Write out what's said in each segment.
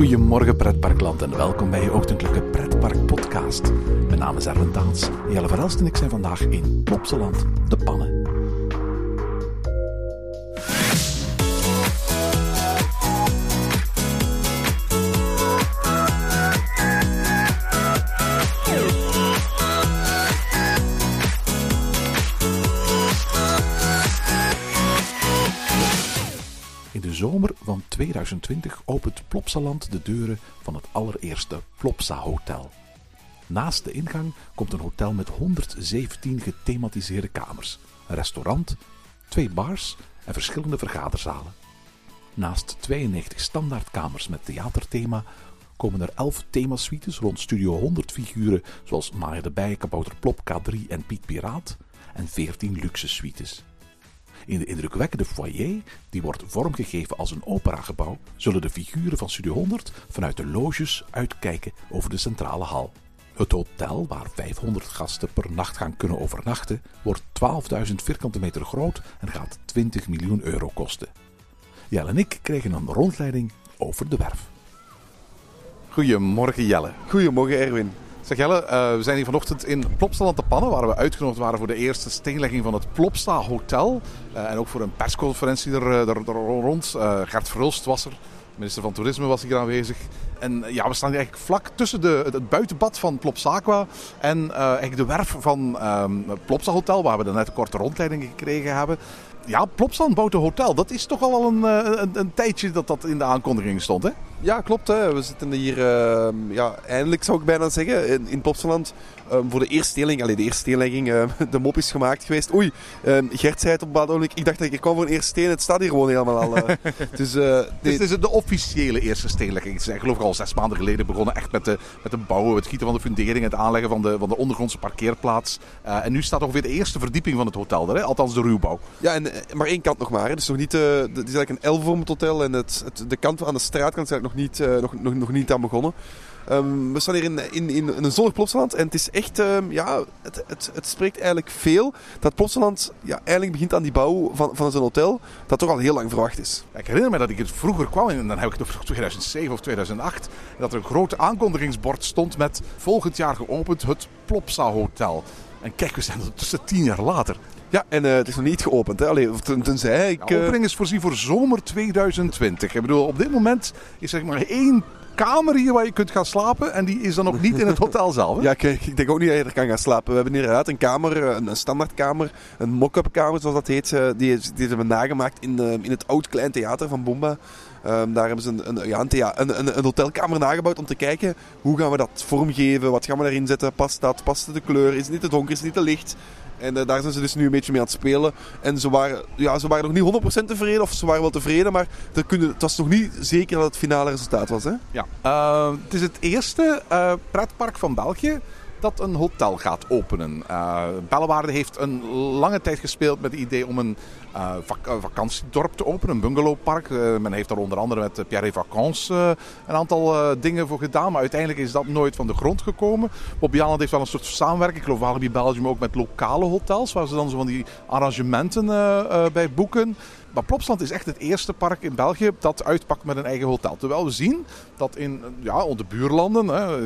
Goedemorgen pretparkland en welkom bij je ochtendelijke pretpark podcast. Mijn naam is Erwin Taans, Jelle Verhelst en ik zijn vandaag in Plopsaland, de Pannen. 2020 opent Plopsaland de deuren van het allereerste Plopsa Hotel. Naast de ingang komt een hotel met 117 gethematiseerde kamers, een restaurant, twee bars en verschillende vergaderzalen. Naast 92 standaardkamers met theaterthema komen er 11 themasuites rond Studio 100 figuren zoals Maya de Bij, Kabouter Plop, K3 en Piet Piraat en 14 luxe suites. In de indrukwekkende foyer, die wordt vormgegeven als een operagebouw, zullen de figuren van Studio 100 vanuit de loges uitkijken over de centrale hal. Het hotel, waar 500 gasten per nacht gaan kunnen overnachten, wordt 12.000 vierkante meter groot en gaat 20 miljoen euro kosten. Jelle en ik kregen een rondleiding over de werf. Goedemorgen Jelle. Goedemorgen Erwin. Eh, we zijn hier vanochtend in Plopsaland te Pannen, waar we uitgenodigd waren voor de eerste steenlegging van het Plopsa Hotel. Eh, en ook voor een persconferentie er, er rond. Eh, Gert Verhulst was er, minister van Toerisme was hier aanwezig. En ja, we staan hier eigenlijk vlak tussen de, het buitenbad van Plopsaqua en eigenlijk de werf van het Plopsa Hotel, waar we net een korte rondleiding gekregen hebben. Ja, Plopsaland bouwt een hotel. Dat is toch al een, een, een tijdje dat dat in de aankondiging stond, hè? Ja, klopt. Hè. We zitten hier, uh, ja, eindelijk zou ik bijna zeggen, in, in Plopsaland. Um, voor de eerste steling, allee, de eerste uh, de mop is gemaakt geweest. Oei, um, Gert zei het op een Ik dacht dat ik kwam voor een eerste steen. Het staat hier gewoon helemaal al. Uh, dus, dit is de officiële eerste steenlegging. Het is geloof ik al zes maanden geleden begonnen echt met, de, met het bouwen, het gieten van de fundering, het aanleggen van de, van de ondergrondse parkeerplaats. en nu staat ongeveer de eerste verdieping van het hotel er, hè? althans de ruwbouw. Ja, en maar één kant nog maar. Hè. Dus nog niet, het is eigenlijk een L-vormig hotel en het, het, de kant aan de straatkant is eigenlijk nog niet, nog, nog, nog niet aan begonnen. Um, we staan hier in, in, in een zonnig Plopsaland en het is echt, um, ja, het, het, het spreekt eigenlijk veel dat Plopsaland ja, eigenlijk begint aan die bouw van, van zijn hotel, dat toch al heel lang verwacht is. Ik herinner me dat ik het vroeger kwam, en dan heb ik het over 2007 of 2008, dat er een groot aankondigingsbord stond met volgend jaar geopend het Plopsa Hotel. En kijk, we zijn tussen tien jaar later. Ja, en uh, het is nog niet geopend. Hè? Allee, ten, tenzij ik... De opening is voorzien voor zomer 2020. Ik bedoel, op dit moment is er maar één kamer hier waar je kunt gaan slapen. En die is dan nog niet in het hotel zelf. Hè? Ja, kijk, ik denk ook niet dat je er kan gaan slapen. We hebben inderdaad een kamer, een, een standaardkamer, een mock-up kamer zoals dat heet. Die, die hebben we nagemaakt in, in het oud klein theater van Boomba. Um, daar hebben ze een, een, ja, een, een, een, hotelkamer nagebouwd om te kijken hoe gaan we dat vormgeven, wat gaan we daarin zetten, past dat, past de kleur, is het niet te donker, is het niet te licht. En uh, daar zijn ze dus nu een beetje mee aan het spelen. En ze waren, ja, ze waren nog niet 100% tevreden, of ze waren wel tevreden, maar kunnen, het was nog niet zeker dat het finale resultaat was. Hè? Ja, uh, het is het eerste uh, pretpark van België dat een hotel gaat openen. Uh, Bellewaarde heeft een lange tijd gespeeld met het idee om een vak vakantiedorp te openen, een bungalowpark. Uh, men heeft daar onder andere met Pierre Vacances een aantal dingen voor gedaan, maar uiteindelijk is dat nooit van de grond gekomen. Bobby Aland heeft wel een soort samenwerking, ik geloof Walibi Belgium ook met lokale hotels, waar ze dan zo van die arrangementen bij boeken. Maar Plopsland is echt het eerste park in België dat uitpakt met een eigen hotel. Terwijl we zien dat in ja, onze buurlanden, hè,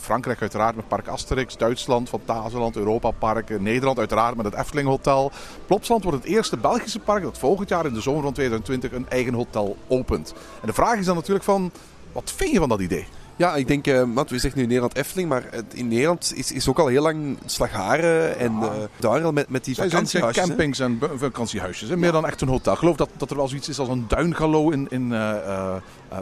Frankrijk uiteraard met Park Asterix, Duitsland, Fantasieland, Europa Park, Nederland uiteraard met het Efteling Hotel. Plopsland wordt het eerste Belgische park dat volgend jaar in de zomer van 2020 een eigen hotel opent. En de vraag is dan natuurlijk van, wat vind je van dat idee? Ja, ik denk, uh, want we zeggen nu Nederland Efteling, maar in Nederland is, is ook al heel lang Slagharen en uh, daar al met, met die vakantiehuisjes. campings hè? en vakantiehuisjes, hè? meer ja. dan echt een hotel. Ik geloof dat, dat er wel zoiets is als een duingalo in, in uh, uh,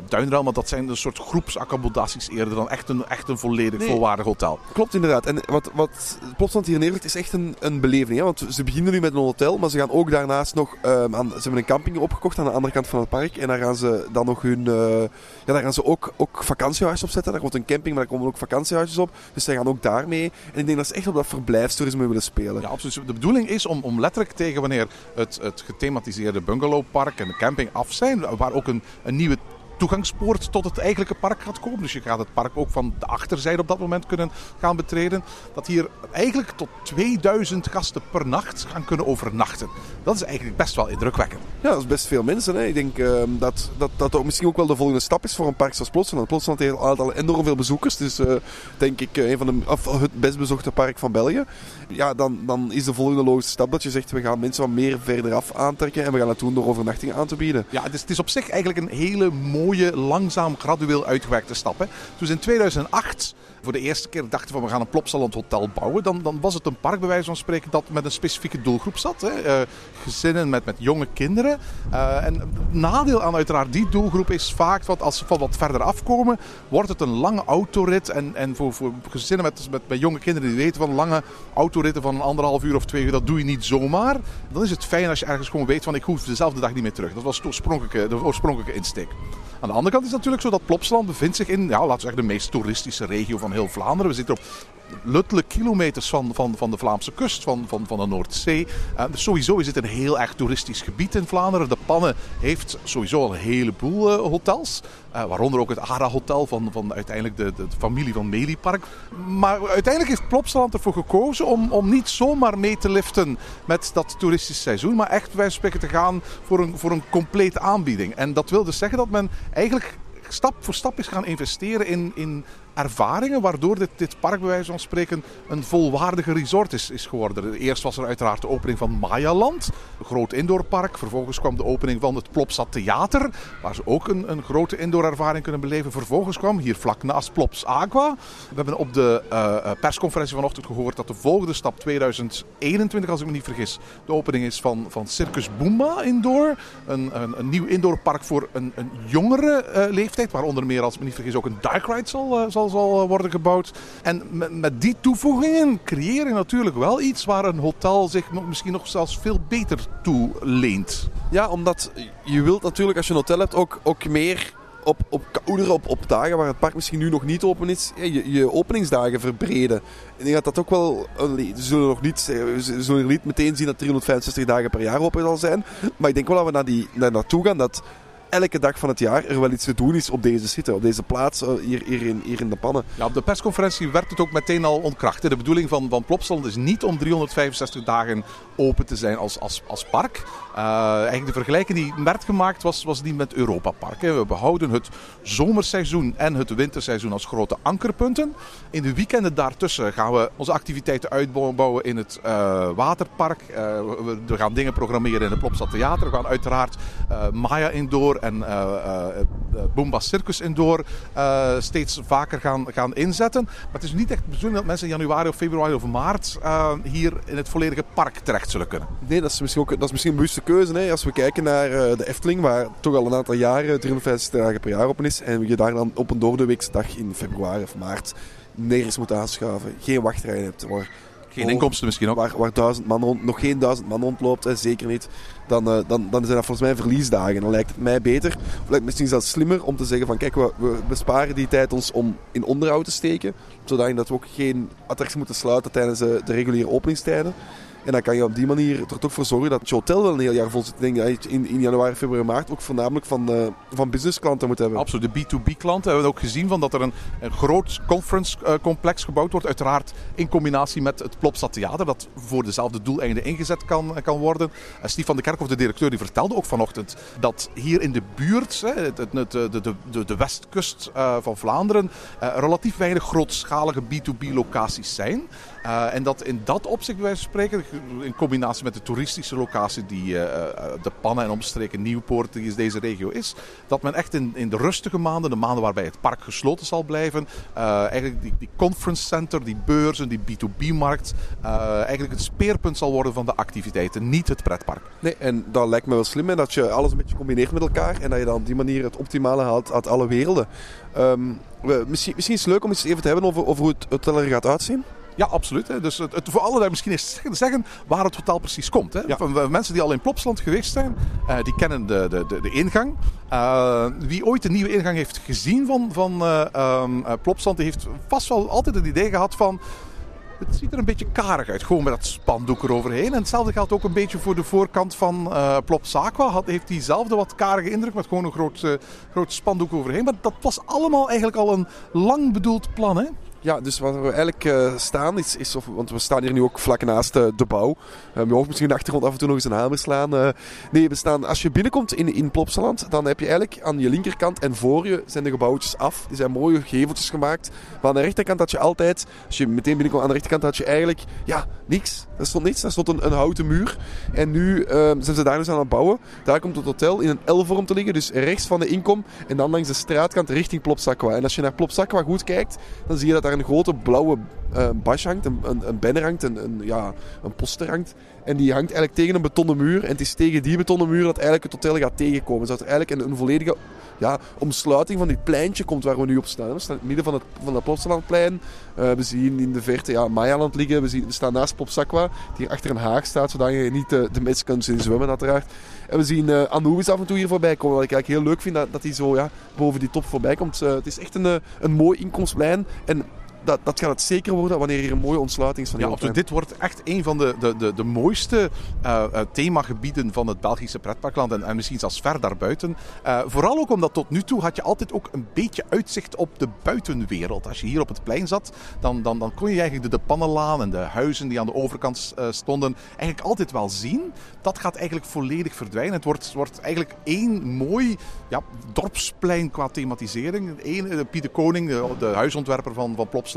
Duinruil, maar dat zijn een soort groepsaccommodaties eerder dan echt een, echt een volledig nee, volwaardig hotel. Klopt inderdaad. En wat, wat Plopsland hier neerlegt is echt een, een beleving. Hè? Want ze beginnen nu met een hotel, maar ze gaan ook daarnaast nog aan, ze hebben een camping opgekocht aan de andere kant van het park en daar gaan ze dan nog hun, ja, daar gaan ze ook, ook vakantiehuis op opzetten. Daar komt een camping, maar daar komen ook vakantiehuisjes op. Dus zij gaan ook daarmee. En ik denk dat ze echt op dat verblijfstoerisme willen spelen. Ja, absoluut. De bedoeling is om, om letterlijk tegen wanneer het, het gethematiseerde bungalowpark en de camping af zijn, waar ook een, een nieuwe toegangspoort tot het eigenlijke park gaat komen. Dus je gaat het park ook van de achterzijde op dat moment kunnen gaan betreden. Dat hier eigenlijk tot 2000 gasten per nacht gaan kunnen overnachten. Dat is eigenlijk best wel indrukwekkend. Ja, dat is best veel mensen. Hè. Ik denk ehm, dat, dat dat ook misschien ook wel de volgende stap is voor een park zoals Plotseland. Plotseland heeft al enorm veel bezoekers. Dus eh, denk ik eh, een van de, of het best bezochte park van België. Ja, dan, dan is de volgende logische stap dat je zegt we gaan mensen wat meer verderaf aantrekken. En we gaan het doen door overnachtingen aan te bieden. Ja, het is, het is op zich eigenlijk een hele mooie, langzaam, gradueel uitgewerkte stap. Hè. Ze in 2008 voor de eerste keer dachten van we gaan een Plopsaland hotel bouwen, dan, dan was het een park bij wijze van spreken dat met een specifieke doelgroep zat. Hè. Eh, gezinnen met, met jonge kinderen. Eh, en het nadeel aan uiteraard die doelgroep is vaak, wat als ze van wat verder afkomen, wordt het een lange autorit. En, en voor, voor gezinnen met, met, met jonge kinderen die weten van lange autoritten van een anderhalf uur of twee uur, dat doe je niet zomaar. Dan is het fijn als je ergens gewoon weet van ik hoef dezelfde dag niet meer terug. Dat was oorspronkelijke, de oorspronkelijke insteek. Aan de andere kant is het natuurlijk zo dat Plopsaland bevindt zich in, ja, laten we zeggen, de meest toeristische regio van heel Vlaanderen. We zitten op luttele kilometers van, van, van de Vlaamse kust, van, van, van de Noordzee. Uh, dus sowieso is het een heel erg toeristisch gebied in Vlaanderen. De Pannen heeft sowieso een heleboel uh, hotels. Uh, waaronder ook het Ara Hotel van, van uiteindelijk de, de, familie van Meliepark. Maar uiteindelijk heeft Plopsaland ervoor gekozen om, om niet zomaar mee te liften met dat toeristische seizoen. Maar echt bij spreken te gaan voor een, voor een complete aanbieding. En dat wil dus zeggen dat men eigenlijk stap voor stap is gaan investeren in, in ervaringen, waardoor dit, park bij wijze van spreken een volwaardige resort is, is geworden. Eerst was er uiteraard de opening van Mayaland, een groot indoorpark. Vervolgens kwam de opening van het Plopsa Theater, waar ze ook een, een grote indoolervaring kunnen beleven. Vervolgens kwam hier vlak naast Plops Aqua. We hebben op de uh, persconferentie vanochtend gehoord dat de volgende stap 2021, als ik me niet vergis, de opening is van, van Circus Boomba Indoor. Een, een, nieuw indoorpark voor een, een jongere uh, leeftijd, waar onder meer, als ik me niet vergis, ook een dark ride zal, zal zal worden gebouwd. En met, die toevoegingen creëer je natuurlijk wel iets waar een hotel zich misschien nog zelfs veel beter toe leent. Ja, omdat je wilt natuurlijk als je een hotel hebt ook, ook meer op, op op, op dagen waar het park misschien nu nog niet open is, je, je openingsdagen verbreden. Ik denk dat dat ook wel... Ze zullen, nog niet, ze zullen niet meteen zien dat 365 dagen per jaar open zal zijn. Maar ik denk wel dat we naar die, naar naartoe gaan dat elke dag van het jaar er wel iets te doen is op deze site, op deze plaats, hier, hier, in, hier in de pannen. Ja, op de persconferentie werd het ook meteen al ontkracht. De bedoeling van, van Plopsaland is niet om 365 dagen open te zijn als, als, als park. Uh, eigenlijk de vergelijking die werd gemaakt was, was die met Europa Park. We behouden het zomerseizoen en het winterseizoen als grote ankerpunten. In de weekenden daartussen gaan we onze activiteiten uitbouwen in het uh, waterpark. Uh, we, gaan dingen programmeren in het Plopstad Theater. We gaan uiteraard Maya Indoor en Boomba Circus Indoor steeds vaker gaan, gaan inzetten. Maar het is niet echt de dat mensen in januari of februari of maart hier in het volledige park terecht zullen kunnen. Nee, dat is misschien, ook, dat is misschien een bewuste keuze. Hè? Als we kijken naar uh, de Efteling, waar toch al een aantal jaren 350 dagen per jaar open is. En je daar dan op een doordeweekse dag in februari of maart nergens moet aanschuiven. Geen wachtrij hebt. Waar, geen inkomsten misschien ook. Waar, waar duizend man rond, nog geen duizend man rondloopt, hè, zeker niet. Dan, uh, dan, dan zijn dat volgens mij verliesdagen. Dan lijkt het mij beter, of lijkt het misschien zelfs slimmer om te zeggen van kijk, we, we besparen die tijd ons om in onderhoud te steken. Zodat we ook geen attractie moeten sluiten tijdens uh, de reguliere openingstijden. En dan kan je op die manier er toch voor zorgen dat je hotel wel een heel jaar vol zit. Denk dat in, in januari, februari, maart ook voornamelijk van, uh, van businessklanten moet hebben. Absoluut, de B2B-klanten hebben we ook gezien van dat er een, een groot conference-complex gebouwd wordt. Uiteraard in combinatie met het Plopstad Theater, dat voor dezelfde doeleinden ingezet kan, kan worden. Uh, Stief van de Kerkhof, de directeur, die vertelde ook vanochtend dat hier in de buurt, hè, het, de, de, de, de westkust van Vlaanderen, relatief weinig grootschalige B2B-locaties zijn. Uh, en dat in dat opzicht, bij spreken, in combinatie met de toeristische locatie die uh, de Pannen en omstreken Nieuwpoort, die deze regio is, dat men echt in, in de rustige maanden, de maanden waarbij het park gesloten zal blijven, eigenlijk die, die conference center, die beurzen, die B2B-markt, eigenlijk het speerpunt zal worden van de activiteiten, niet het pretpark. Nee, en dat lijkt me wel slim, hè, dat je alles een beetje combineert met elkaar en dat je dan op die manier het optimale haalt uit alle werelden. We, misschien, misschien is het leuk om eens even te hebben over, over hoe het hotel er gaat uitzien. Ja, absoluut. Hè. Dus het, het, voor alle daar misschien eens zeggen, zeggen waar het hotel precies komt. Hè. Ja. Van, van mensen die al in Plopsland geweest zijn, eh, die kennen de, de, de, de ingang. Eh, wie ooit de nieuwe ingang heeft gezien van, van eh, ehm, eh, Plopsland, die heeft vast wel altijd het idee gehad van... Het ziet er een beetje karig uit, gewoon met dat spandoek eroverheen. En hetzelfde geldt ook een beetje voor de voorkant van eh Plopsaqua. Had, heeft diezelfde wat karige indruk met gewoon een groot, eh, groot spandoek overheen. Maar dat was allemaal eigenlijk al een lang bedoeld plan, hè? Ja, dus waar we eigenlijk eh, staan is, is of, want we staan hier nu ook vlak naast eh, de bouw. Uh, je hoort misschien de achtergrond af en toe nog eens een hamer slaan. Eh, nee, we staan, als je binnenkomt in, in Plopsaland, dan heb je eigenlijk aan je linkerkant en voor je zijn de gebouwtjes af. Die zijn mooie geveltjes gemaakt. Maar aan de rechterkant had je altijd, als je meteen binnenkomt aan de rechterkant, had je eigenlijk, ja, niks. Er stond niks, er stond een, een houten muur. En nu eh, zijn ze daar dus aan het bouwen. Daar komt het hotel in een L-vorm te liggen, dus rechts van de inkom. En dan langs de straatkant richting Plopsaqua. En als je naar Plopsaqua goed kijkt, dan zie je dat daar een grote blauwe uh, bas hangt, een, een, een banner hangt, een, een, ja, een poster hangt. En die hangt eigenlijk tegen een betonnen muur. En het is tegen die betonnen muur dat eigenlijk het hotel gaat tegenkomen. Zodat er eigenlijk een, een volledige ja, omsluiting van dit pleintje komt waar we nu op staan. We staan in het midden van het, van het Plopsalandplein. Uh, we zien in de verte ja, Mayaland liggen. We, zien, we staan naast Plopsaqua, die hier achter een haag staat, zodat je niet de, de mensen kunt zien zwemmen uiteraard. En we zien uh, Anubis af en toe hier voorbij komen. Wat ik eigenlijk heel leuk vind, dat, dat hij zo ja, boven die top voorbij komt. Het is echt een, een mooi inkomstplein. En dat, dat gaat het zeker worden wanneer hier een mooie ontsluiting is van ja, absoluut. Dit wordt echt een van de, de, de, de mooiste uh, uh, themagebieden van het Belgische pretparkland en, en misschien zelfs ver daarbuiten. Uh, vooral ook omdat tot nu toe had je altijd ook een beetje uitzicht op de buitenwereld. Als je hier op het plein zat, dan, dan, dan kon je eigenlijk de, de Pannenlaan en de huizen die aan de overkant stonden eigenlijk altijd wel zien. Dat gaat eigenlijk volledig verdwijnen. Het wordt, wordt eigenlijk één mooi ja, dorpsplein qua thematisering. Eén, Pieter Koning, de, de huisontwerper van, van Plops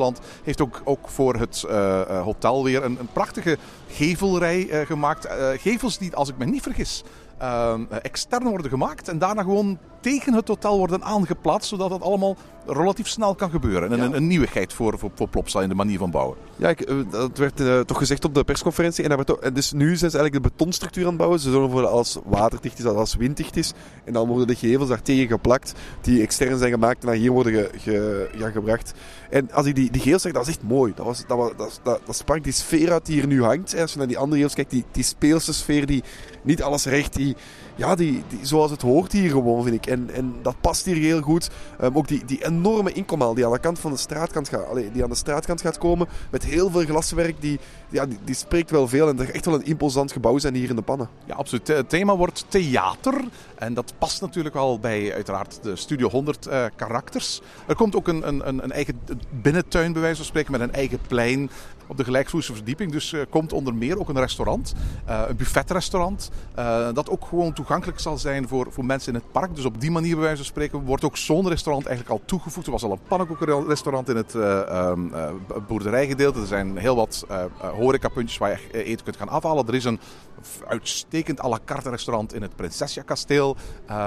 heeft ook, ook voor het uh, hotel weer een, een prachtige gevelrij uh, gemaakt. gevels die, als ik me niet vergis, extern worden gemaakt en daarna gewoon tegen het hotel worden aangeplaatst, zodat het allemaal relatief snel kan gebeuren. En ja. een, een, nieuwigheid voor, voor, voor Plopsa in de manier van bouwen. Ja, ik, dat werd uh, toch gezegd op de persconferentie. En, dat werd, en dus nu zijn ze eigenlijk de betonstructuur aan het bouwen. Ze zorgen ervoor dat alles waterdicht is, dat alles winddicht is. En dan worden de gevels daar tegen geplakt, die extern zijn gemaakt en naar hier worden ge, ge, ja, gebracht. En als ik die, die gevels zeg, dat is echt mooi. Dat, was, dat, was, dat, dat, dat sprak die sfeer uit die hier nu hangt. En als je naar die andere gevels kijkt, die, die speelse sfeer, die niet alles recht, die, ja, die, die, zoals het hoort hier gewoon, vind ik. En, en dat past hier heel goed. Um, ook die, die enorme inkomhal die aan de kant van de straatkant gaat, die aan de straatkant gaat komen, met heel veel glaswerk, die, ja, die, die spreekt wel veel. En er echt wel een imposant gebouw zijn hier in de pannen. Ja, absoluut. Het thema wordt theater. En dat past natuurlijk wel bij uiteraard de Studio 100 uh, karakters. Er komt ook een, een, een eigen binnentuin, bij wijze van spreken, met een eigen plein op de gelijkvloerse verdieping. Dus uh, komt onder meer ook een restaurant, uh, een buffetrestaurant, uh, dat ook gewoon toegankelijk zal zijn voor, voor mensen in het park. Dus op die manier, bij wijze van spreken, wordt ook zo'n restaurant eigenlijk al toegevoegd. Er was al een pannenkoekenrestaurant in het um, boerderijgedeelte. Er zijn heel wat horecapuntjes waar je eten kunt gaan afhalen. Er is een uitstekend à la carte restaurant in het Prinsessia kasteel.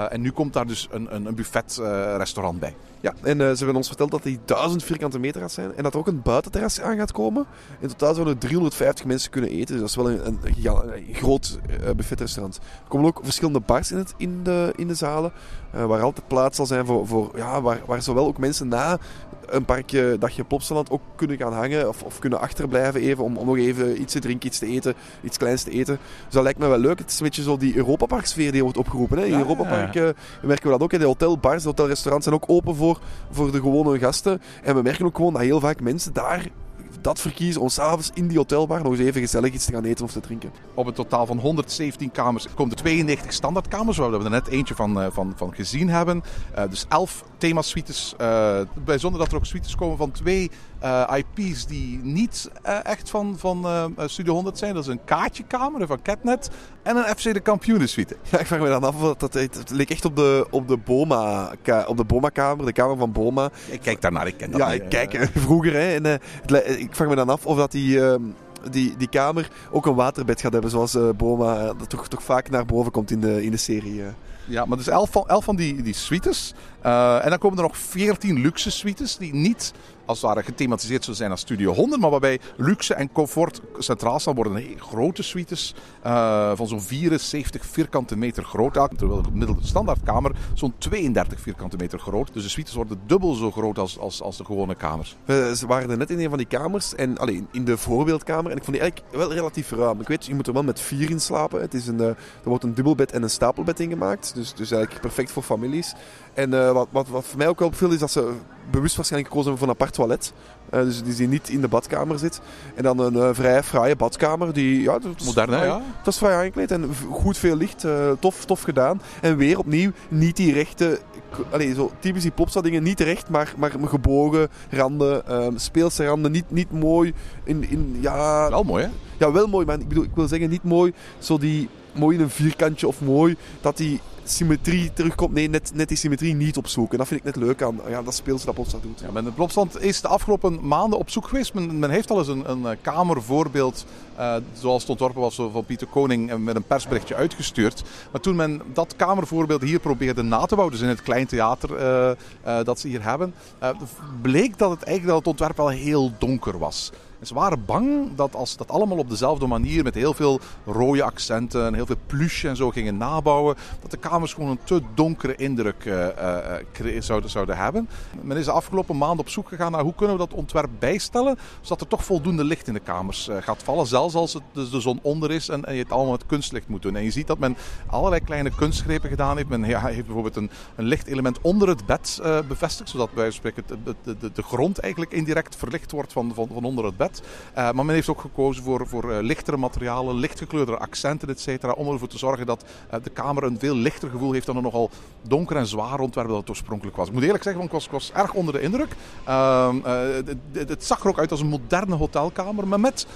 en nu komt daar dus een, een, een buffetrestaurant bij. Ja, en ze hebben ons verteld dat die 1000 vierkante meter gaat zijn en dat er ook een buitenterras aan gaat komen. In totaal zouden er 350 mensen kunnen eten. Dus dat is wel een, een, groot buffetrestaurant. Er komen ook verschillende bars in, het, in, de, in de zalen. Waar altijd plaats zal zijn voor, voor ja, waar, waar zowel ook mensen na een parkje dagje Plopsaland ook kunnen gaan hangen. Of, of kunnen achterblijven even om, om nog even iets te drinken, iets te eten. Iets kleins te eten. Dus dat lijkt me wel leuk. Het is een beetje zo die Europa sfeer die wordt opgeroepen. Hè. In ja, Europa Park ja, ja. uh, merken we dat ook. Hè. De hotelbars, de hotelrestaurants zijn ook open voor, voor de gewone gasten. En we merken ook gewoon dat heel vaak mensen daar dat verkiezen om s'avonds in die hotelbar nog eens even gezellig iets te gaan eten of te drinken. Op een totaal van 117 kamers komen er 92 standaardkamers, waar we er net eentje van, uh, van, van gezien hebben. Uh, dus 11 themasuites. Uh, bijzonder dat er ook suites komen van twee IP's die niet echt van, van Studio 100 zijn. Dat is een kaartjekamer van Catnet en een FC de Kampioenen suite. Ja, ik vraag me dan af, dat, dat, het leek echt op de, op de Boma op de Boma-kamer, de kamer van Boma. Ik kijk daarnaar, ik ken dat Ja, niet, ik kijk vroeger. Hè, en, ik vraag me dan af of dat die... Die, die kamer ook een waterbed gaat hebben, zoals eh, Boma eh, dat toch, toch vaak naar boven komt in de, in de serie. eh. Ja, maar dus elf van, elf van die, die suites. En dan komen er nog 14 luxe suites die niet als het ware gethematiseerd zullen zijn als Studio 100, maar waarbij luxe en comfort centraal staan worden. Grote suites van zo'n 74 vierkante meter groot. Terwijl de gemiddelde standaardkamer zo'n 32 vierkante meter groot. Dus de suites worden dubbel zo groot als, als, als de gewone kamers. We ze waren er net in een van die kamers en alleen in de voorbeeldkamer. Ik vond die eigenlijk wel relatief ruim. Ik weet, je moet er wel met vier in slapen. Het is een, eh, er wordt een dubbelbed en een stapelbed ingemaakt. Dus, dus eigenlijk perfect voor families. En eh, wat, wat, wat voor mij ook wel opviel is dat ze bewust waarschijnlijk gekozen hebben voor een apart toilet. Eh, dus die, die niet in de badkamer zit. En dan een eh, vrij fraaie badkamer. Die, ja, dat ja? Dat is vrij aangekleed en goed veel licht. tof, tof gedaan. En weer opnieuw niet die rechte... Allee, zo typisch die Plopsa dingen. Niet recht, maar, maar gebogen randen. ehm, speelse randen. Niet, niet mooi. In, in, ja, Wel mooi, hè? ja, wel mooi, maar ik, bedoel, ik wil zeggen niet mooi, zo die mooi in een vierkantje of mooi dat die symmetrie terugkomt. Nee, net, net die symmetrie niet opzoeken. En dat vind ik net leuk aan ja, dat speelse dat Plopsa doet. Ja, het Plopsland is de afgelopen maanden op zoek geweest. Men, men heeft al eens een, een eh, kamervoorbeeld, eh, zoals het ontworpen was van Pieter Koning, eh, met een persberichtje uitgestuurd. Maar toen men dat kamervoorbeeld hier probeerde na te bouwen, dus in het klein theater dat ze hier hebben, bleek dat het eigenlijk dat het ontwerp wel heel donker was. En ze waren bang dat als dat allemaal op dezelfde manier, met heel veel rode accenten en heel veel pluche en zo gingen nabouwen, dat de kamers gewoon een te donkere indruk eh, eh, eh, zouden, zouden hebben. Men is de afgelopen maanden op zoek gegaan naar hoe kunnen we dat ontwerp bijstellen, zodat er toch voldoende licht in de kamers gaat vallen, zelfs als het dus de zon onder is en, je het allemaal met kunstlicht moet doen. En je ziet dat men allerlei kleine kunstgrepen gedaan heeft. Men heeft bijvoorbeeld een, een lichtelement onder het bed bevestigd, zodat bij spreken de, de, de, de grond eigenlijk indirect verlicht wordt van, van, van onder het bed. Eh, maar men heeft ook gekozen voor, voor eh, lichtere materialen, lichtgekleurde accenten, et cetera, om ervoor te zorgen dat eh, de kamer een veel lichter gevoel heeft dan een nogal donker en zwaar ontwerp dat het oorspronkelijk was. Ik moet eerlijk zeggen, ik was, erg onder de indruk. Ehm, eh, het- het- het zag er ook uit als een moderne hotelkamer, maar met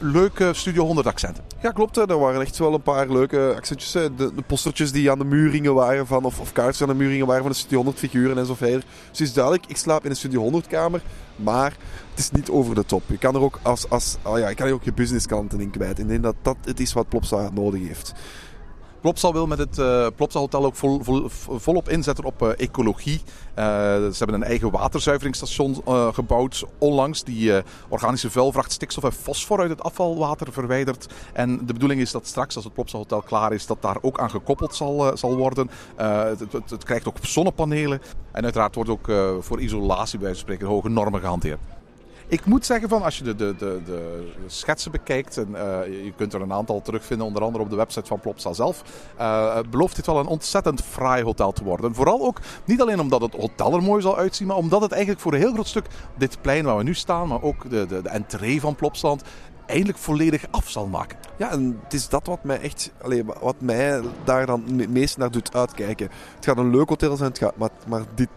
leuke Studio 100 accenten. Ja, klopt. Er waren echt wel een paar leuke accentjes. De, de postertjes die aan de muringen waren van, of, of kaartjes aan de muringen waren van de Studio 100 figuren en zo verder. Dus het is duidelijk, ik slaap in een Studio 100 kamer, maar het is niet over de top. Je kan er ook als, als oh ja, je kan er ook je businessklanten in kwijt. Ik denk dat dat het is wat Plopsa nodig heeft. Plopsa wil met het eh Plopsa Hotel ook vol, vol- volop inzetten op eh, ecologie. Eh, ze hebben een eigen waterzuiveringsstation gebouwd onlangs. Die organische vuilvracht stikstof en fosfor uit het afvalwater verwijdert. En de bedoeling is dat straks, als het Plopsa Hotel klaar is, dat daar ook aan gekoppeld zal, zal worden. Het, het, het krijgt ook zonnepanelen. En uiteraard wordt ook voor isolatie bij spreken hoge normen gehanteerd. Ik moet zeggen van als je de, de, de, de schetsen bekijkt, en eh, je kunt er een aantal terugvinden, onder andere op de website van Plopsa zelf, eh, belooft dit wel een ontzettend fraai hotel te worden. Vooral ook niet alleen omdat het hotel er mooi zal uitzien, maar omdat het eigenlijk voor een heel groot stuk dit plein waar we nu staan, maar ook de, de, de entree van Plopsland, eindelijk volledig af zal maken. Ja, en het is dat wat mij echt, allee, wat mij daar dan het meest naar doet uitkijken. Het gaat een leuk hotel zijn, het gaat, maar, maar dit,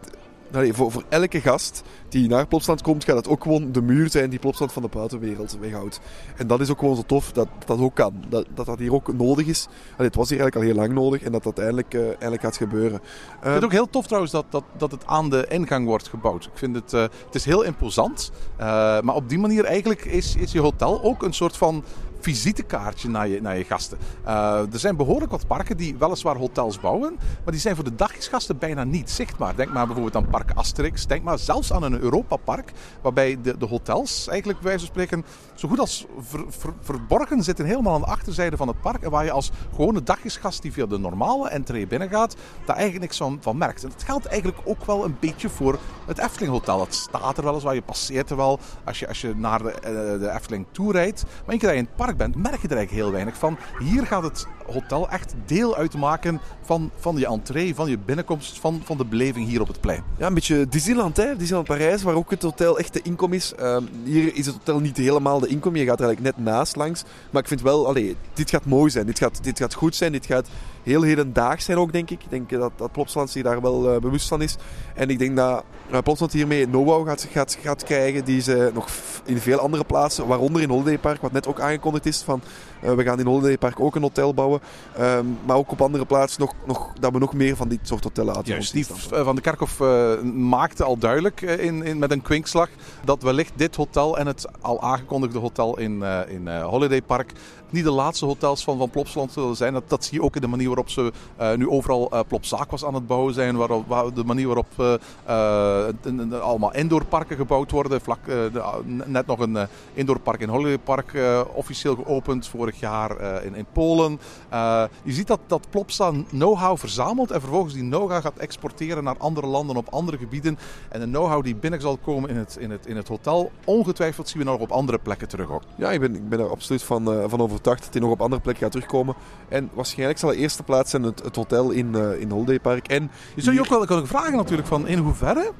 allee, voor, voor elke gast die naar Plopsland komt, gaat het ook gewoon de muur zijn die Plopsland van de buitenwereld weghoudt. En dat is ook gewoon zo tof dat dat ook kan. Dat dat, dat hier ook nodig is. Allee, het was hier eigenlijk al heel lang nodig en dat dat eindelijk, eh, eindelijk gaat gebeuren. Ik vind het ook heel tof trouwens dat, dat, dat het aan de ingang wordt gebouwd. Ik vind het, eh, het is heel imposant. eh, maar op die manier eigenlijk is, is je hotel ook een soort van visitekaartje naar je, naar je gasten. Eh, er zijn behoorlijk wat parken die weliswaar hotels bouwen, maar die zijn voor de daggasten bijna niet zichtbaar. Denk maar bijvoorbeeld aan Park Asterix. Denk maar zelfs aan een Europa-park, waarbij de, de hotels eigenlijk bij wijze van spreken zo goed als ver- ver- verborgen zitten helemaal aan de achterzijde van het park. En waar je als gewone dagjesgast die via de normale entree binnengaat, daar eigenlijk niks van, van merkt. En dat geldt eigenlijk ook wel een beetje voor het Efteling Hotel. Dat staat er wel eens, waar je passeert er wel als je, als je naar de, eh, de Efteling toe rijdt. Maar één keer dat je in het park bent, merk je er eigenlijk heel weinig van. Hier gaat het hotel echt deel uitmaken van, van je entree, van je binnenkomst, van, van de beleving hier op het plein. Ja, een beetje Disneyland, hè? Disneyland Parijs, waar ook het hotel echt de inkom is. Ehm, hier is het hotel niet helemaal de inkom, je gaat er eigenlijk net naast langs. Maar ik vind wel, allee, dit gaat mooi zijn, dit gaat, dit gaat goed zijn, dit gaat heel hedendaags zijn ook, denk ik. Ik denk dat, dat Plopsland zich daar wel eh, bewust van is. En ik denk dat uh, Plopsland hiermee know-how gaat, gaat, gaat krijgen die ze nog in veel andere plaatsen, waaronder in Holiday Park, wat net ook aangekondigd is, van Eh, we gaan in Holiday Park ook een hotel bouwen. Ehm, maar ook op andere plaatsen nog, nog, dat we nog meer van dit soort hotellen laten Juist. Steve eh, van de Kerkhof eh, maakte al duidelijk eh, in, in, met een kwinkslag dat wellicht dit hotel en het al aangekondigde hotel in, eh, in eh, Holiday Park niet de laatste hotels van, van Plopsaland zullen zijn. Dat, dat zie je ook in de manier waarop ze eh, nu overal eh Plopsaak was aan het bouwen zijn. Waarop, waar- de manier waarop eh, eh, allemaal indoorparken gebouwd worden. Vlak, eh, de- net nog een eh, indoorpark in Holiday Park eh, officieel geopend vorig jaar eh, in, in Polen. Eh, je ziet dat, dat Plopsa know-how verzamelt en vervolgens die know-how gaat exporteren naar andere landen op andere gebieden. En de know-how die binnen zal komen in het, in, het, in het hotel, ongetwijfeld zien we nog op andere plekken terug ook. Ja, ik ben, ik ben er absoluut van, eh, van overtuigd dat hij nog op andere plekken gaat terugkomen. En waarschijnlijk zal de eerste plaats zijn het, het hotel in, eh in Holiday Park. En Je zou je ook wel kunnen vragen natuurlijk van in hoeverre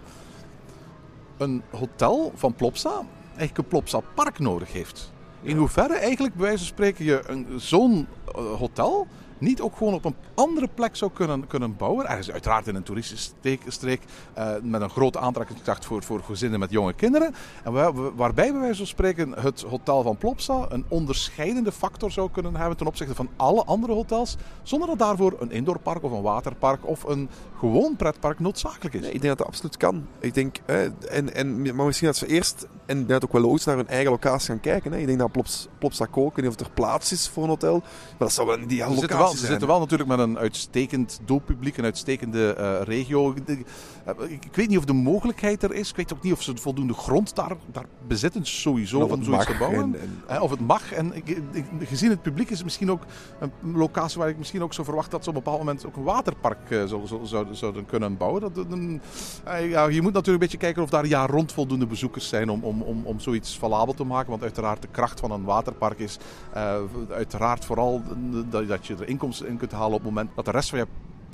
een hotel van Plopsa eigenlijk een Plopsa park nodig heeft. In hoeverre eigenlijk bij wijze van spreken je een- zo'n eh, hotel niet ook gewoon op een andere plek zou kunnen, kunnen bouwen. Ergens uiteraard in een toeristische streek eh, met een grote aantrekkingskracht voor, voor gezinnen met jonge kinderen. En waar- waarbij bij wijze van spreken het hotel van Plopsa een onderscheidende factor zou kunnen hebben ten opzichte van alle andere hotels. Zonder dat daarvoor een indoorpark of een waterpark of een gewoon pretpark noodzakelijk is. Nee, ik denk dat dat absoluut kan. Ik denk, hè, en, en, maar misschien dat ze eerst, en dat ook wel logisch, naar hun eigen locatie gaan kijken. Hè. Ik denk dat Plops, Plopsa niet of er plaats is voor een hotel. Maar dat zou wel een ideale locatie ze zitten wel natuurlijk met een uitstekend doelpubliek, een uitstekende eh, regio. Eh, ik, weet niet of de mogelijkheid er is. Ik weet ook niet of ze voldoende grond daar, daar bezitten, sowieso, En of van zoiets te bouwen. en- en- Eh, of het mag. En ik, ik- gezien het publiek is het misschien ook een locatie waar ik misschien ook zo verwacht dat ze op een bepaald moment ook een waterpark eh, zo- zo- zouden, zouden kunnen bouwen. Dat, een- ja, je moet natuurlijk een beetje kijken of daar jaar rond voldoende bezoekers zijn om, om, om, om zoiets valabel te maken. Want uiteraard de kracht van een waterpark is uiteraard vooral dat, dat je er inkomsten in kunt halen op het moment dat de rest van je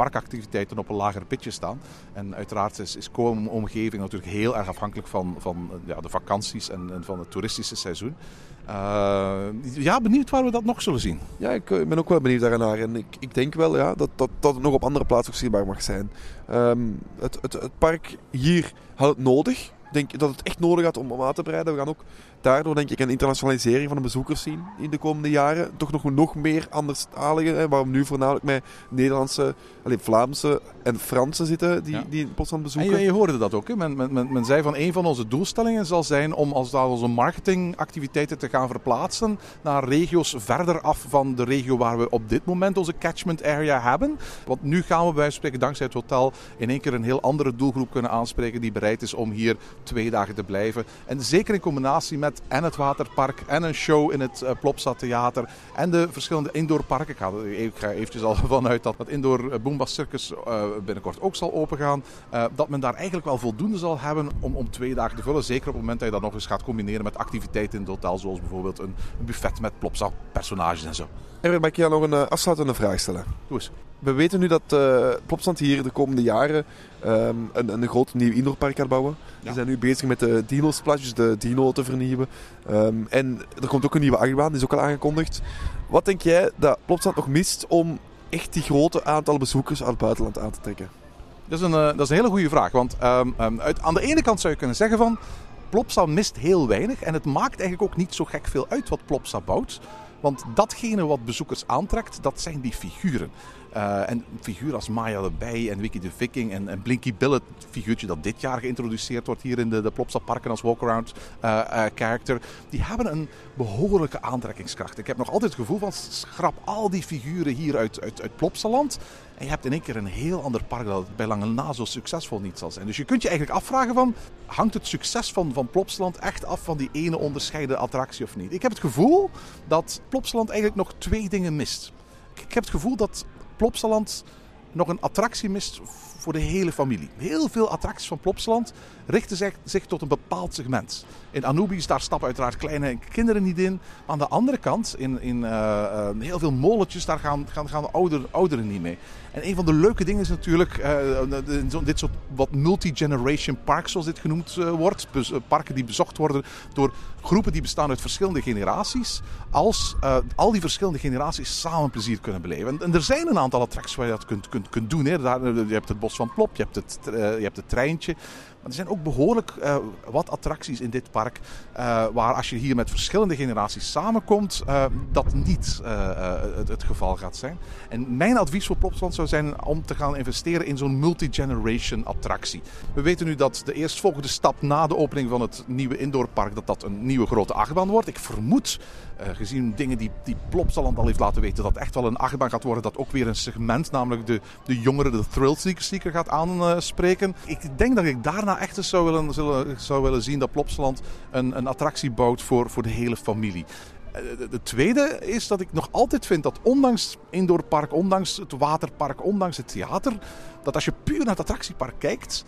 parkactiviteiten op een lager pitje staan. En uiteraard is, is omgeving natuurlijk heel erg afhankelijk van, van ja, de vakanties en, van het toeristische seizoen. Eh, ja, benieuwd waar we dat nog zullen zien. Ja, ik eh, ben ook wel benieuwd daarnaar. En ik, ik denk wel ja, dat, dat, dat nog op andere plaatsen zichtbaar mag zijn. Ehm, het, het, het park hier had het nodig. Ik denk dat het echt nodig had om, om uit te breiden. We gaan ook daardoor denk ik een internationalisering van de bezoekers zien in de komende jaren. Toch nog, nog meer anderstaligen. Hè, waar we nu voornamelijk met Nederlandse, alleen Vlaamse en Franse zitten die, Ja. die Potsdam En bezoeken. je, je hoorde dat ook. Hè? Men, men, men, men zei van een van onze doelstellingen zal zijn om als dat onze marketingactiviteiten te gaan verplaatsen naar regio's verder af van de regio waar we op dit moment onze catchment area hebben. Want nu gaan we bij spreken dankzij het hotel in één keer een heel andere doelgroep kunnen aanspreken die bereid is om hier twee dagen te blijven. En zeker in combinatie met en het waterpark en een show in het eh, Plopsa Theater en de verschillende indoorparken. Ik ga, er- ik ga eventjes al vanuit dat het indoor eh, Boomba Circus eh, binnenkort ook zal opengaan. Dat men daar eigenlijk wel voldoende zal hebben om, om twee dagen te vullen. Zeker op het moment dat je dat nog eens gaat combineren met activiteiten in het hotel. Zoals bijvoorbeeld een, buffet met Plopsa personages en zo. En mag ik jou nog een afsluitende vraag stellen? Doe eens. We weten nu dat eh Plopsland hier de komende jaren ehm, een, een groot nieuw indoorpark gaat bouwen. Ja. Ze zijn nu bezig met de Dino Splash, dus de Dino te vernieuwen. Ehm, en er komt ook een nieuwe achtbaan, die is ook al aangekondigd. Wat denk jij dat Plopsland nog mist om echt die grote aantal bezoekers uit het buitenland aan te trekken? Dat is een, eh, dat is een hele goede vraag. Want ehm, uit, aan de ene kant zou je kunnen zeggen van... Plopsa mist heel weinig. En het maakt eigenlijk ook niet zo gek veel uit wat Plopsa bouwt. Want datgene wat bezoekers aantrekt, dat zijn die figuren. Eh, en figuren als Maya de Bij en Wiki de Viking en, en Blinky Bill, het figuurtje dat dit jaar geïntroduceerd wordt hier in de, de Plopsa Parken als walkaround eh eh, character, die hebben een behoorlijke aantrekkingskracht. Ik heb nog altijd het gevoel van schrap al die figuren hier uit, uit, uit Plopsaland en je hebt in één keer een heel ander park dat bij lange na zo succesvol niet zal zijn. Dus je kunt je eigenlijk afvragen van, hangt het succes van, van Plopsaland echt af van die ene onderscheiden attractie of niet? Ik heb het gevoel dat Plopsaland eigenlijk nog twee dingen mist. Ik heb het gevoel dat Plopsaland nog een attractie mist voor de hele familie. Heel veel attracties van Plopsaland richten zich, zich tot een bepaald segment. In Anubis, daar stappen uiteraard kleine kinderen niet in. Aan de andere kant, in, in eh, eh, heel veel molletjes, daar gaan, gaan, gaan ouder, ouderen niet mee. En een van de leuke dingen is natuurlijk, eh, dit soort wat multi-generation parks, zoals dit genoemd wordt. Parken die bezocht worden door groepen die bestaan uit verschillende generaties. Als al die verschillende generaties samen plezier kunnen beleven. En, er zijn een aantal attracties waar je dat kunt, kunt kunt, doen. Hè. Daar, je hebt het bos van Plop, je hebt het, je hebt het treintje. Maar er zijn ook behoorlijk eh, wat attracties in dit park. Eh, waar als je hier met verschillende generaties samenkomt, eh, dat niet eh, het, het geval gaat zijn. En mijn advies voor Plopsaland zou zijn om te gaan investeren in zo'n multi-generation attractie. We weten nu dat de eerstvolgende stap na de opening van het nieuwe indoorpark, dat dat een nieuwe grote achtbaan wordt. Ik vermoed, gezien dingen die, die Plopsaland al heeft laten weten, dat echt wel een achtbaan gaat worden dat ook weer een segment, namelijk de, de jongeren, de thrill seeker gaat aanspreken. ik denk dat ik daarna echt eens zou willen, zou willen zien dat Plopsaland een, een attractie bouwt voor, voor de hele familie. Eh, De, de tweede is dat ik nog altijd vind dat ondanks indoorpark, ondanks het waterpark, ondanks het theater, dat als je puur naar het attractiepark kijkt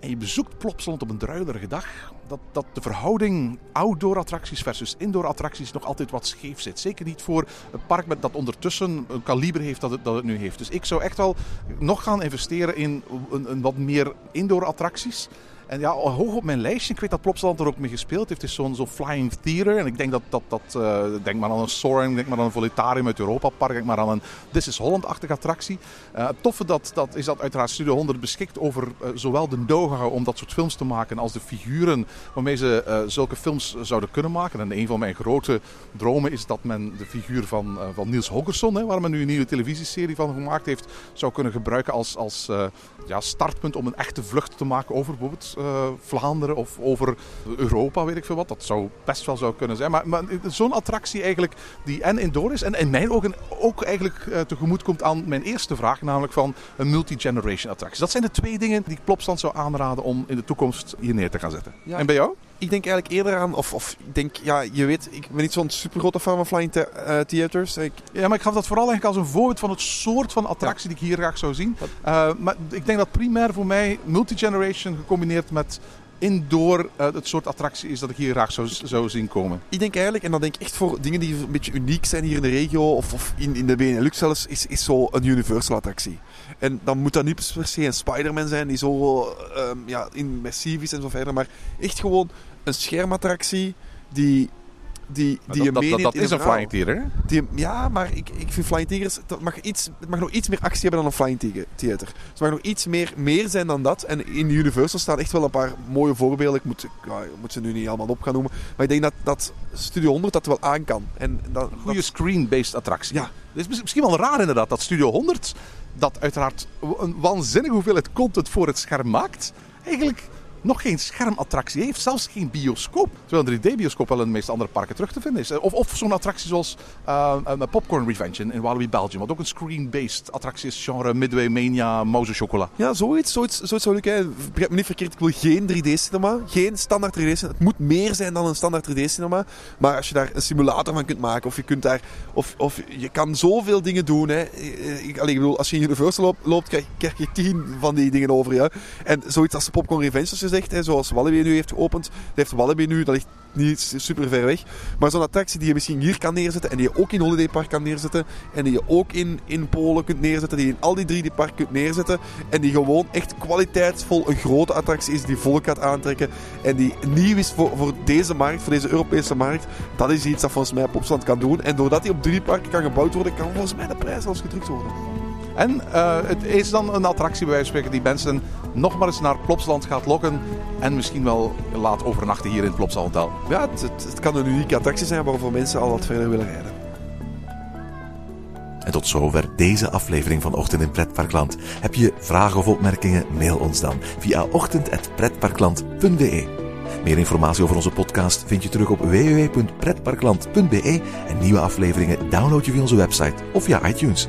en je bezoekt Plopsaland op een druilerige dag, dat, dat de verhouding outdoor attracties versus indoor attracties nog altijd wat scheef zit. Zeker niet voor een park met, dat ondertussen een kaliber heeft dat het, dat het nu heeft. Dus ik zou echt wel nog gaan investeren in een, een wat meer indoor attracties. En ja, hoog op mijn lijstje, ik weet dat Plopsaland er ook mee gespeeld heeft, is zo'n zo'n Flying Theater. En ik denk dat, dat, dat eh, denk maar aan een Soaring, denk maar aan een Volitarium uit Europa Park, denk maar aan een This is Holland-achtige attractie. Eh, het toffe dat, dat is dat uiteraard Studio 100 beschikt over eh, zowel de know-how om dat soort films te maken als de figuren waarmee ze zulke films zouden kunnen maken. En een van mijn grote dromen is dat men de figuur van, van Niels Holgersson, hè, waar men nu een nieuwe televisieserie van gemaakt heeft, zou kunnen gebruiken als, als ja, startpunt om een echte vlucht te maken over bijvoorbeeld Vlaanderen of over Europa, weet ik veel wat. Dat zou best wel zou kunnen zijn. Maar, maar zo'n attractie eigenlijk die en indoor is en in mijn ogen ook eigenlijk eh, tegemoet komt aan mijn eerste vraag, namelijk van een multi-generation attractie. Dat zijn de twee dingen die ik Plopstand zou aanraden om in de toekomst hier neer te gaan zetten. Ja. En bij jou? Ik denk eigenlijk eerder aan, of, of ik denk, ja, je weet, ik ben niet zo'n super grote fan van Flying the- eh, Theaters. Ik, Ja, maar ik gaf dat vooral eigenlijk als een voorbeeld van het soort van attractie die ik hier graag zou zien. Eh, maar ik denk dat primair voor mij multi-generation gecombineerd met indoor eh, het soort attractie is dat ik hier graag zou, zou zien komen. ik denk eigenlijk, en dan denk ik echt voor dingen die een beetje uniek zijn hier in de regio, of, of in, in de Benelux zelfs, is, is zo een Universal attractie. En dan moet dat niet per se een Spider-Man zijn die zo ehm, ja, immersief is en zo verder, maar echt gewoon een schermattractie die, die, die je dat, dat, meeneemt dat in is een. Flying? Die, ja, maar ik, ik vind Flying Tigers, dat mag iets, het mag nog iets meer actie hebben dan een Flying Tiger Theater. Het mag nog iets meer, meer zijn dan dat. En in Universal staan echt wel een paar mooie voorbeelden. Ik moet, ja, ik moet ze nu niet allemaal op gaan noemen. Maar ik denk dat, dat Studio 100 dat wel aan kan. En dat, Goede dat- screen-based attractie. Ja. Het is mis- misschien wel raar inderdaad dat Studio 100, dat uiteraard een waanzinnige hoeveelheid content voor het scherm maakt, eigenlijk nog geen schermattractie heeft. Zelfs geen bioscoop. Terwijl een 3D-bioscoop wel in de meeste andere parken terug te vinden is. Of, of zo'n attractie zoals uh, Popcorn Revenge in, Walibi Belgium. Wat ook een screen-based attractie is. Genre Midway Mania, Mouse Chocola. Ja, zoiets, zoiets, zoiets zou ik... Hè. Begrijp me niet verkeerd, ik wil geen 3D-cinema. Geen standaard 3D-cinema. Het moet meer zijn dan een standaard 3D-cinema. Maar als je daar een simulator van kunt maken, of je kunt daar... Of, of je kan zoveel dingen doen, hè. Ik, ik bedoel, als je in Universal loopt, krijg, je tien van die dingen over, ja. En zoiets als de Popcorn Revenge, hè, zoals Walibi nu heeft geopend. Dat heeft Walibi nu, dat ligt niet super ver weg. Maar zo'n attractie die je misschien hier kan neerzetten en die je ook in Holiday Park kan neerzetten en die je ook in, in Polen kunt neerzetten, die je in al die drie die parken kunt neerzetten en die gewoon echt kwaliteitsvol een grote attractie is die volk gaat aantrekken en die nieuw is voor, voor deze markt, voor deze Europese markt, dat is iets dat volgens mij Plopsaland kan doen. En doordat die op drie parken kan gebouwd worden, kan volgens mij de prijs zelfs gedrukt worden. En uh, het is dan een attractie bij wijze van spreken die mensen nog maar eens naar Plopsaland gaat lokken. En misschien wel laat overnachten hier in het Plopsaland Hotel. Ja, het, het, het, kan een unieke attractie zijn waarvoor mensen al wat verder willen rijden. En tot zover deze aflevering van Ochtend in Pretparkland. Heb je vragen of opmerkingen? Mail ons dan via ochtend.pretparkland.be. Meer informatie over onze podcast vind je terug op www.pretparkland.be en nieuwe afleveringen download je via onze website of via iTunes.